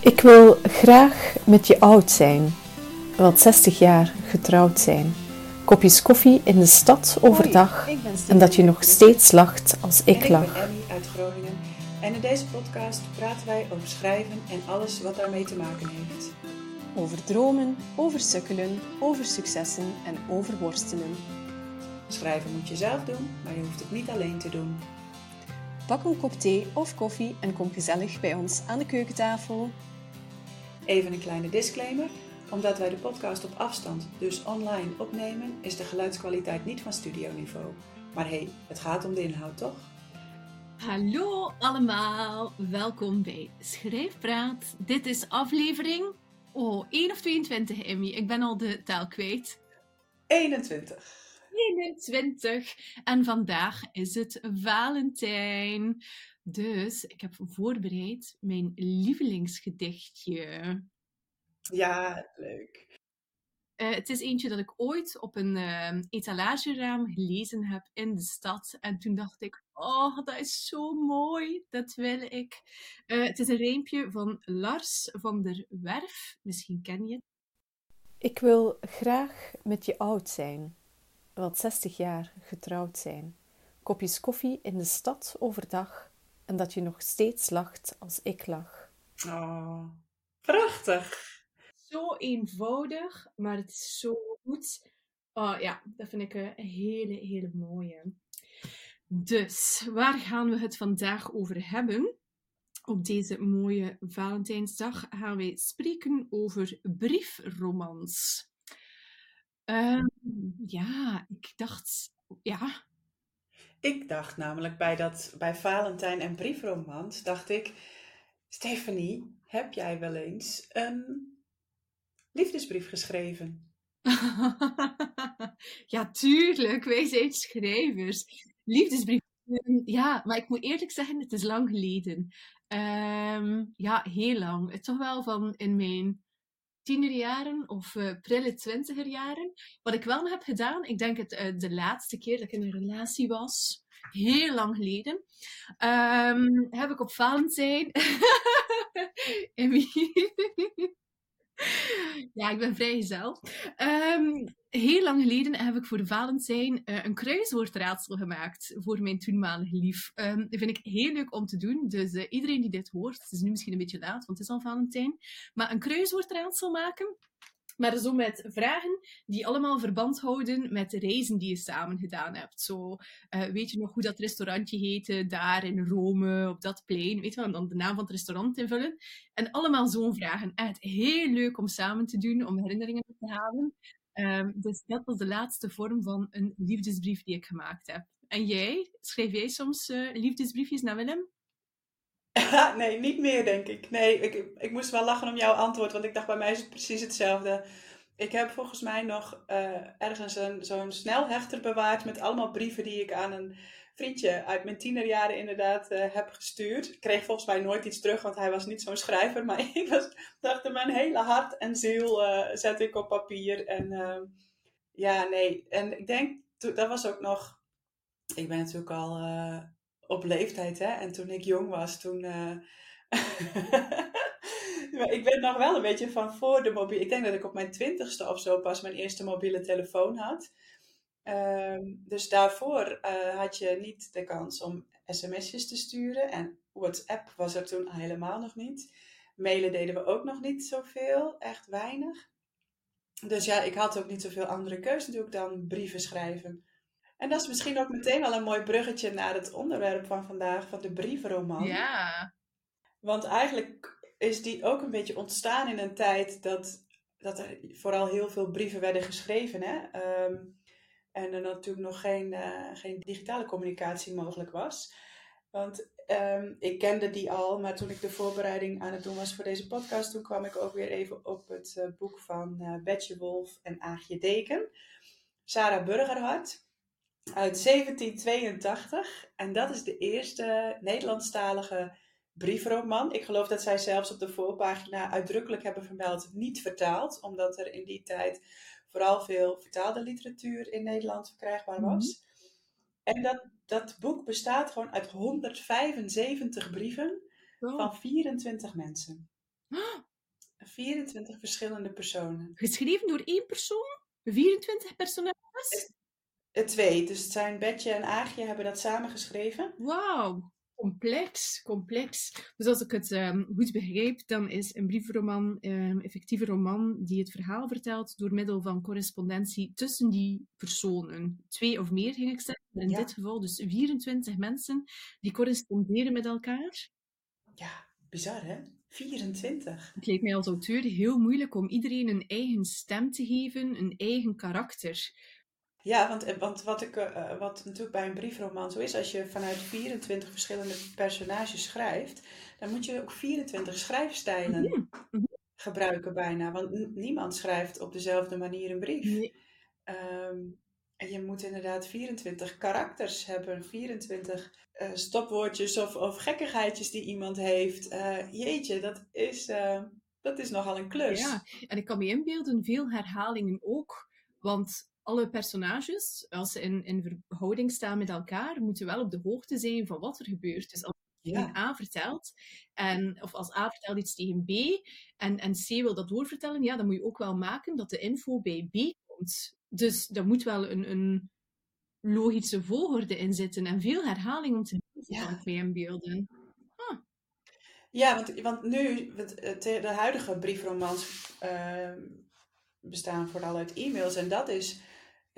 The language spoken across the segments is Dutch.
Ik wil graag met je oud zijn, wel 60 jaar getrouwd zijn. Kopjes koffie in de stad overdag Hoi, ik en dat je nog steeds lacht als ik ik lach. ben Emmy uit Groningen. En in deze podcast praten wij over schrijven en alles wat daarmee te maken heeft. Over dromen, over sukkelen, over successen en over worstelen. Schrijven moet je zelf doen, maar je hoeft het niet alleen te doen. Pak een kop thee of koffie en kom gezellig bij ons aan de keukentafel. Even een kleine disclaimer. Omdat wij de podcast op afstand, dus online, opnemen, is de geluidskwaliteit niet van studioniveau. Maar hé, hey, het gaat om de inhoud toch? Hallo allemaal, welkom bij Schrijfpraat. Dit is aflevering oh, 1 of 22, Emmy. Ik ben al de taal kwijt. 21. 21. En vandaag is het Valentijn. Dus ik heb voorbereid mijn lievelingsgedichtje. Ja, leuk. Eh, het is eentje dat ik ooit op een eh, etalageraam gelezen heb in de stad. En toen dacht ik, oh, dat is zo mooi, dat wil ik. Eh, het is een rijmpje van Lars van der Werf. Misschien ken je het. Ik wil graag met je oud zijn, wel 60 jaar getrouwd zijn. Kopjes koffie in de stad overdag en dat je nog steeds lacht als ik lach. Oh, prachtig. Zo eenvoudig, maar het is zo goed. Oh ja, dat vind ik een hele, hele mooie. Dus, waar gaan we het vandaag over hebben? Op deze mooie Valentijnsdag gaan wij spreken over briefromans. Ehm, ja, ik dacht, ja, Ik dacht namelijk bij, dat, bij Valentijn en briefromans, dacht ik, Stephanie, heb jij wel eens een liefdesbrief geschreven? ja, tuurlijk, wij zijn schrijvers. Liefdesbrief. ehm, Ja, maar ik moet eerlijk zeggen, het is lang geleden. Ehm, ja, heel lang. Het is toch wel van in mijn tienerjaren of eh prille twintigerjaren. Wat ik wel heb gedaan, ik denk het eh, de laatste keer dat ik in een relatie was, heel lang geleden, ehm, heb ik op Valentijn... Ja, ik ben vrijgezel. Ehm heel lang geleden heb ik voor Valentijn eh, een kruiswoordraadsel gemaakt voor mijn toenmalige lief. Ehm dat vind ik heel leuk om te doen. Dus eh, iedereen die dit hoort, het is nu misschien een beetje laat, want het is al Valentijn, maar een kruiswoordraadsel maken. Maar zo met vragen die allemaal verband houden met de reizen die je samen gedaan hebt. Zo, eh, weet je nog hoe dat restaurantje heette daar in Rome, op dat plein? Weet je wel, dan de naam van het restaurant invullen. En allemaal zo'n vragen. Echt heel leuk om samen te doen, om herinneringen te halen. Ehm, dus dat was de laatste vorm van een liefdesbrief die ik gemaakt heb. En jij? Schrijf jij soms eh, liefdesbriefjes naar Willem? nee, niet meer denk ik. Nee, ik, ik moest wel lachen om jouw antwoord, want ik dacht bij mij is het precies hetzelfde. Ik heb volgens mij nog eh, ergens zo'n snelhechter bewaard met allemaal brieven die ik aan een vriendje uit mijn tienerjaren inderdaad eh, heb gestuurd. Ik kreeg volgens mij nooit iets terug, want hij was niet zo'n schrijver, maar ik was, dacht mijn hele hart en ziel eh zet ik op papier. En ehm, ja, nee, en ik denk, dat was ook nog, ik ben natuurlijk al eh, op leeftijd, hè, en toen ik jong was, toen... ik ben nog wel een beetje van voor de mobiele. Ik denk dat ik op mijn twintigste of zo pas mijn eerste mobiele telefoon had. Ehm, dus daarvoor eh, had je niet de kans om sms'jes te sturen. En WhatsApp was er toen helemaal nog niet. Mailen deden we ook nog niet zoveel, echt weinig. Dus ja, ik had ook niet zoveel andere keuze natuurlijk dan brieven schrijven. En dat is misschien ook meteen wel een mooi bruggetje naar het onderwerp van vandaag, van de brievenroman. Ja. Want eigenlijk is die ook een beetje ontstaan in een tijd dat, dat er vooral heel veel brieven werden geschreven. Hè? Ehm, en er natuurlijk nog geen, eh, geen digitale communicatie mogelijk was. Want ehm, ik kende die al, maar toen ik de voorbereiding aan het doen was voor deze podcast, toen kwam ik ook weer even op het eh, boek van eh Betje Wolf en Aagje Deken. Sarah Burgerhart uit 1782. En dat is de eerste Nederlandstalige briefroman. Ik geloof dat zij zelfs op de voorpagina uitdrukkelijk hebben vermeld niet vertaald, omdat er in die tijd vooral veel vertaalde literatuur in Nederland verkrijgbaar was. En dat, dat boek bestaat gewoon uit 175 brieven Oh. van 24 mensen. 24 verschillende personen. Geschreven door één persoon? 24 personages? Twee, dus het zijn Betje en Aagje hebben dat samen geschreven. Wauw, complex, complex. Dus als ik het um, goed begrijp, dan is een briefroman um, effectieve roman die het verhaal vertelt door middel van correspondentie tussen die personen. Twee of meer, ging ik zeggen. In ja. dit geval dus 24 mensen die corresponderen met elkaar. Ja, bizar hè? 24. Het lijkt mij als auteur heel moeilijk om iedereen een eigen stem te geven, een eigen karakter. Ja, want, want wat, ik, uh, wat natuurlijk bij een briefroman zo is, als je vanuit 24 verschillende personages schrijft, dan moet je ook 24 schrijfstijlen mm -hmm. gebruiken bijna. Want niemand schrijft op dezelfde manier een brief. Nee. Um, en je moet inderdaad 24 karakters hebben, 24 uh, stopwoordjes of, of gekkigheidjes die iemand heeft. Uh, jeetje, dat is, uh, dat is nogal een klus. Ja, en ik kan me inbeelden, veel herhalingen ook. Want alle personages, als ze in, in verhouding staan met elkaar, moeten wel op de hoogte zijn van wat er gebeurt. Dus als ja. A vertelt, en, of als A vertelt iets tegen B, en, en C wil dat doorvertellen, ja, dan moet je ook wel maken dat de info bij B komt. Dus daar moet wel een, een logische volgorde in zitten en veel herhaling om te doen, ja. kan ik me inbeelden. Huh. Ja, want, want nu, de huidige briefromans uh, bestaan vooral uit e-mails. En dat is,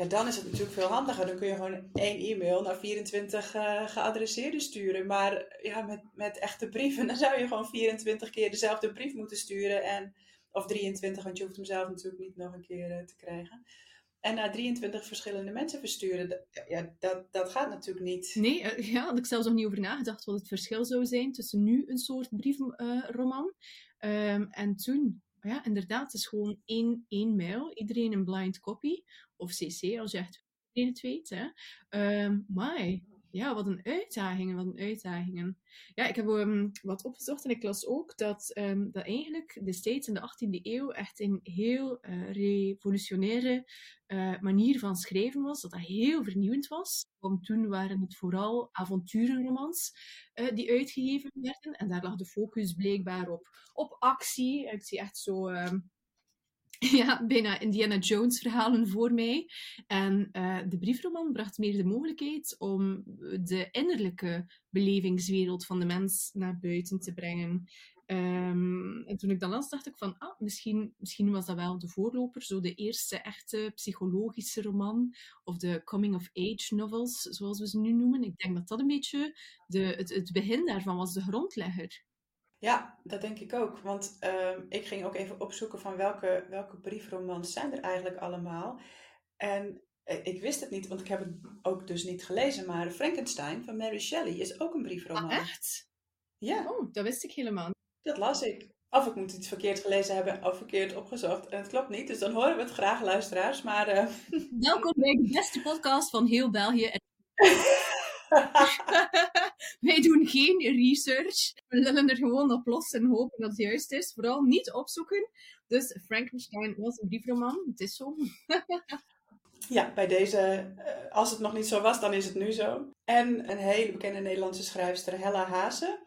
ja, dan is het natuurlijk veel handiger. Dan kun je gewoon één e-mail naar 24 uh, geadresseerden sturen. Maar ja, met, met echte brieven, dan zou je gewoon 24 keer dezelfde brief moeten sturen. En, of 23, want je hoeft hem zelf natuurlijk niet nog een keer uh, te krijgen. En naar 23 verschillende mensen versturen, dat, ja, dat, dat gaat natuurlijk niet. Nee, uh, ja, had ik zelfs nog niet over nagedacht wat het verschil zou zijn tussen nu een soort briefroman um, en toen. Ja, inderdaad, het is gewoon één, één mail, iedereen een blind copy, of cc als je echt iedereen het weet. Hè. Um, maar ja, wat een uitdagingen, wat een uitdagingen. Ja, ik heb um, wat opgezocht en ik las ook dat, um, dat eigenlijk destijds in de 18e eeuw echt een heel uh, revolutionaire uh, manier van schrijven was. Dat dat heel vernieuwend was. Want toen waren het vooral avonturenromans uh, die uitgegeven werden. En daar lag de focus blijkbaar op, op actie. Ik zie echt zo... Um, ja, bijna Indiana Jones verhalen voor mij. En uh, de briefroman bracht meer de mogelijkheid om de innerlijke belevingswereld van de mens naar buiten te brengen. Um, en toen ik dat las, dacht ik van, ah, misschien, misschien was dat wel de voorloper, zo de eerste echte psychologische roman, of de coming-of-age novels, zoals we ze nu noemen. Ik denk dat dat een beetje de, het, het begin daarvan was, de grondlegger. Ja, dat denk ik ook. Want uh, ik ging ook even opzoeken van welke, welke briefromans zijn er eigenlijk allemaal. En ik wist het niet, want ik heb het ook dus niet gelezen. Maar Frankenstein van Mary Shelley is ook een briefroman. Ah, echt? Ja. Oh, dat wist ik helemaal niet. Dat las ik. Of ik moet iets verkeerd gelezen hebben of verkeerd opgezocht. En het klopt niet, dus dan horen we het graag, luisteraars. Maar, uh... Welkom bij de beste podcast van heel België. Wij doen geen research. We zullen er gewoon op los en hopen dat het juist is. Vooral niet opzoeken. Dus Frankenstein was een briefroman. Het is zo. ja, bij deze, als het nog niet zo was, dan is het nu zo. En een hele bekende Nederlandse schrijfster, Hella Haase.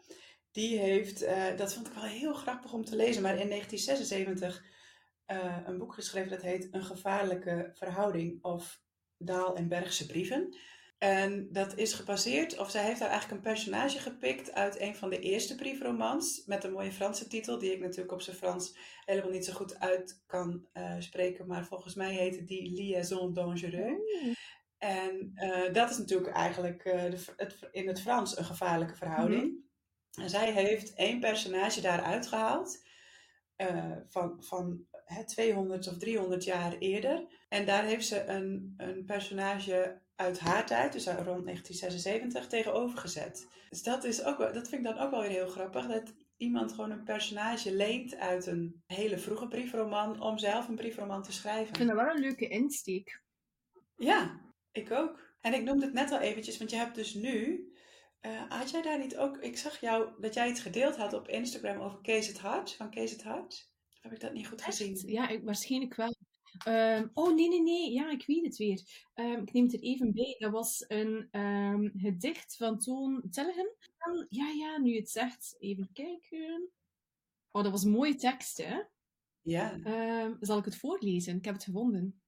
Die heeft, uh, dat vond ik wel heel grappig om te lezen, maar in 1976 uh, een boek geschreven dat heet Een gevaarlijke verhouding of Daal en Bergse brieven. En dat is gebaseerd, of zij heeft daar eigenlijk een personage gepikt uit een van de eerste briefromans. Met een mooie Franse titel, die ik natuurlijk op zijn Frans helemaal niet zo goed uit kan uh, spreken. Maar volgens mij heette die Liaison Dangereux. Mm. En uh, dat is natuurlijk eigenlijk uh, de, het, in het Frans een gevaarlijke verhouding. Mm. En zij heeft één personage daaruit gehaald. van van hè, 200 of 300 jaar eerder. En daar heeft ze een, een personage uit haar tijd, dus rond 1976, tegenovergezet. Dus dat, is ook, dat vind ik dan ook wel weer heel grappig. Dat iemand gewoon een personage leent uit een hele vroege briefroman om zelf een briefroman te schrijven. Ik vind dat wel een leuke insteek. Ja, ik ook. En ik noemde het net al eventjes, want je hebt dus nu... Uh, had jij daar niet ook... Ik zag jou dat jij iets gedeeld had op Instagram over Kees het Hart, van Kees het Hart. Heb ik dat niet goed Echt? gezien? Ja, ik, waarschijnlijk wel. Um, oh, nee, nee, nee. Ja, ik weet het weer. Um, ik neem het er even bij. Dat was een um, gedicht van Toon Tellegen. Ja, ja, nu het zegt. Even kijken. Oh, dat was een mooie tekst, hè? Ja. Ehm, zal ik het voorlezen? Ik heb het gevonden.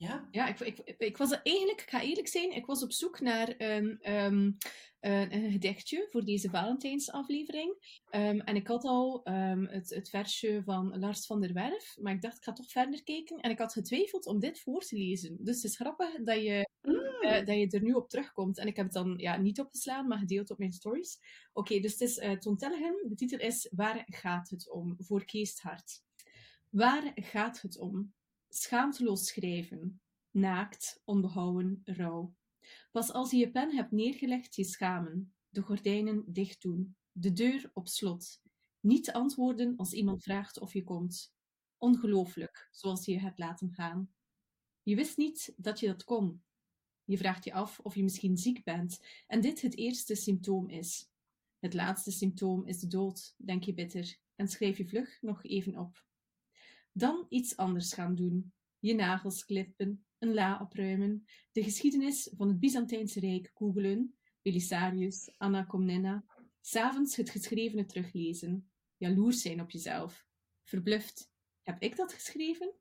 Ja. Ja, ik, ik, ik was eigenlijk, ik ga eerlijk zijn, ik was op zoek naar een, ehm, een, een gedichtje voor deze Valentijnsaflevering. Um, en ik had al um, het, het versje van Lars van der Werf, maar ik dacht, ik ga toch verder kijken. En ik had getwijfeld om dit voor te lezen. Dus het is grappig dat je, Mm. uh, dat je er nu op terugkomt. En ik heb het dan ja, niet opgeslaan, maar gedeeld op mijn stories. Oké, okay, dus het is uh, Ton Tellegen. De titel is Waar gaat het om? Voor Keesthart. Waar gaat het om? Schaamteloos schrijven. Naakt, onbehouden, rauw. Pas als je je pen hebt neergelegd, je schamen. De gordijnen dicht doen. De deur op slot. Niet antwoorden als iemand vraagt of je komt. Ongelooflijk, zoals je je hebt laten gaan. Je wist niet dat je dat kon. Je vraagt je af of je misschien ziek bent en dit het eerste symptoom is. Het laatste symptoom is de dood, denk je bitter, en schrijf je vlug nog even op. Dan iets anders gaan doen. Je nagels klippen, een la opruimen, de geschiedenis van het Byzantijnse Rijk googelen, Belisarius, Anna Komnena, s'avonds het geschrevene teruglezen, jaloers zijn op jezelf, verbluft. Heb ik dat geschreven?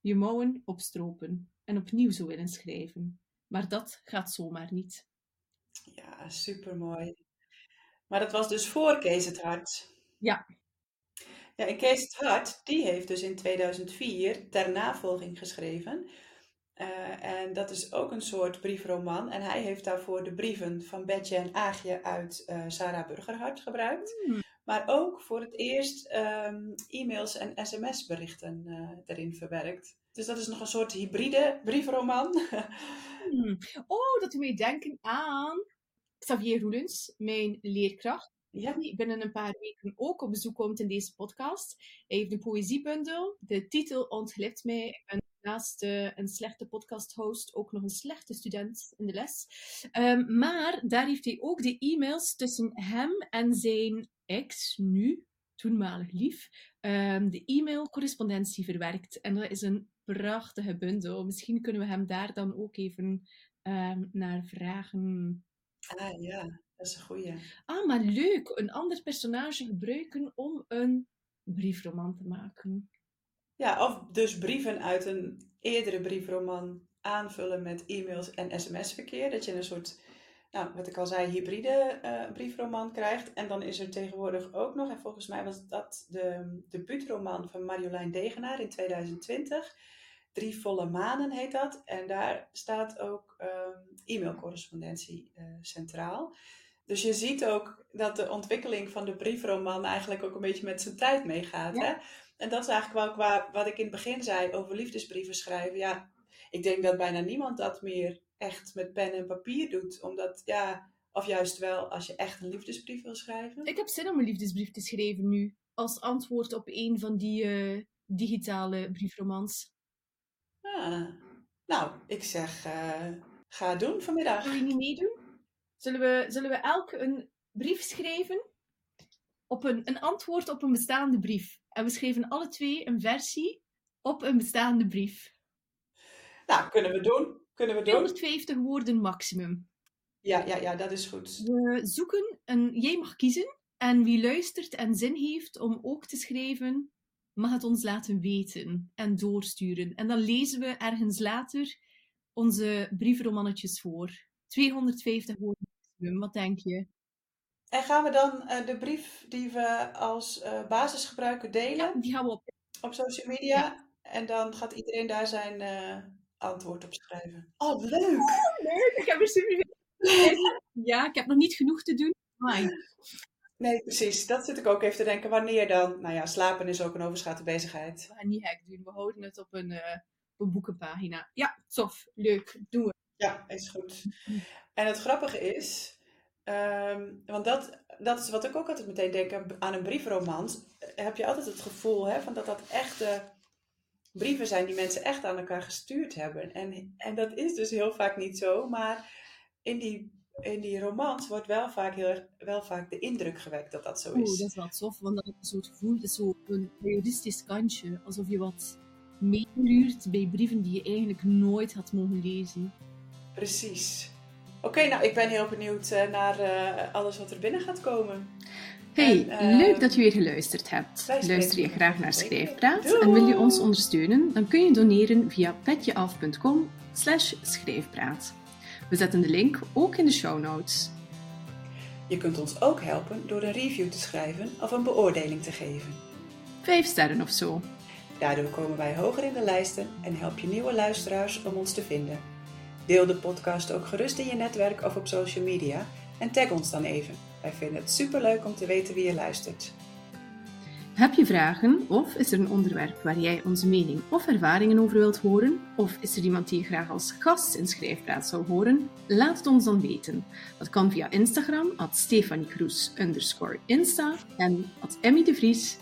Je mouwen opstropen en opnieuw zo willen schrijven. Maar dat gaat zomaar niet. Ja, supermooi. Maar dat was dus voor Kees het Hart. Ja. Ja, en Kees het Hart, die heeft dus in 2004 ter navolging geschreven. Uh, en dat is ook een soort briefroman. En hij heeft daarvoor de brieven van Betje en Aagje uit uh, Sarah Burgerhart gebruikt. Hmm. Maar ook voor het eerst um, e-mails en sms-berichten uh, erin verwerkt. Dus dat is nog een soort hybride briefroman. Hmm. Oh, dat doet mij denken aan Xavier Roelens, mijn leerkracht. Ja. Die binnen een paar weken ook op bezoek komt in deze podcast. Hij heeft een poëziebundel. De titel ontglipt mij. Ik ben naast uh, een slechte podcast-host ook nog een slechte student in de les. Um, maar daar heeft hij ook de e-mails tussen hem en zijn ex, nu toenmalig lief, um, de e-mail-correspondentie verwerkt. En dat is een prachtige bundel. Misschien kunnen we hem daar dan ook even um, naar vragen. Ah ja, dat is een goeie. Ah, maar leuk! Een ander personage gebruiken om een briefroman te maken. Ja, of dus brieven uit een eerdere briefroman aanvullen met e-mails en sms-verkeer. Dat je een soort, nou, wat ik al zei, hybride uh, briefroman krijgt. En dan is er tegenwoordig ook nog, en volgens mij was dat de debuutroman van Marjolein Degenaar in 2020. Drie volle manen heet dat. En daar staat ook um, e-mailcorrespondentie uh, centraal. Dus je ziet ook dat de ontwikkeling van de briefroman eigenlijk ook een beetje met zijn tijd meegaat. Ja. Hè? En dat is eigenlijk wel qua, wat ik in het begin zei over liefdesbrieven schrijven. Ja, ik denk dat bijna niemand dat meer echt met pen en papier doet. Omdat, ja, of juist wel als je echt een liefdesbrief wil schrijven. Ik heb zin om een liefdesbrief te schrijven nu. Als antwoord op een van die uh, digitale briefromans. Ah, nou, ik zeg, uh, ga doen vanmiddag. Wil je niet meedoen? Zullen we, zullen we elk een brief schrijven? Op een, een antwoord op een bestaande brief. En we schreven alle twee een versie op een bestaande brief. Nou, kunnen we doen. Kunnen we doen. 250 woorden maximum. Ja, ja, ja, dat is goed. We zoeken een... Jij mag kiezen. En wie luistert en zin heeft om ook te schrijven, mag het ons laten weten en doorsturen. En dan lezen we ergens later onze briefromannetjes voor. 250 woorden Wat denk je? En gaan we dan uh, de brief die we als uh, basis gebruiken delen? Ja, die gaan we op. Op social media. Ja. En dan gaat iedereen daar zijn uh, antwoord op schrijven. Oh, leuk! Oh, leuk! Ik heb er super Ja, ik heb nog niet genoeg te doen. Maar... Nee, precies. Dat zit ik ook even te denken. Wanneer dan? Nou ja, slapen is ook een overschatte bezigheid. We gaan niet gek doen. We houden het op een, op een boekenpagina. Ja, tof. Leuk. Doen we. Ja, is goed. En het grappige is... Um, want dat, dat is wat ik ook altijd meteen denk aan een briefroman. Heb je altijd het gevoel hè, van dat dat echte brieven zijn die mensen echt aan elkaar gestuurd hebben. En, en dat is dus heel vaak niet zo. Maar in die, in die romans wordt wel vaak, heel, wel vaak de indruk gewekt dat dat zo is. Oeh, dat is wel tof, want dat is zo het gevoel, dat is zo een periodistisch kantje. Alsof je wat meeluurt bij brieven die je eigenlijk nooit had mogen lezen. Precies. Oké, nou ik ben heel benieuwd uh, naar uh, alles wat er binnen gaat komen. Hey, en, leuk dat je weer geluisterd hebt. Luister je graag naar Schrijfpraat en wil je ons ondersteunen, dan kun je doneren via petjeaf.com slash schrijfpraat. We zetten de link ook in de show notes. Je kunt ons ook helpen door een review te schrijven of een beoordeling te geven. Vijf sterren of zo. Daardoor komen wij hoger in de lijsten en help je nieuwe luisteraars om ons te vinden. Deel de podcast ook gerust in je netwerk of op social media en tag ons dan even. Wij vinden het superleuk om te weten wie je luistert. Heb je vragen of is er een onderwerp waar jij onze mening of ervaringen over wilt horen? Of is er iemand die je graag als gast in Schrijfpraat zou horen? Laat het ons dan weten. Dat kan via Instagram, at Stefanie Kroes, Insta en at Emmy de Vries,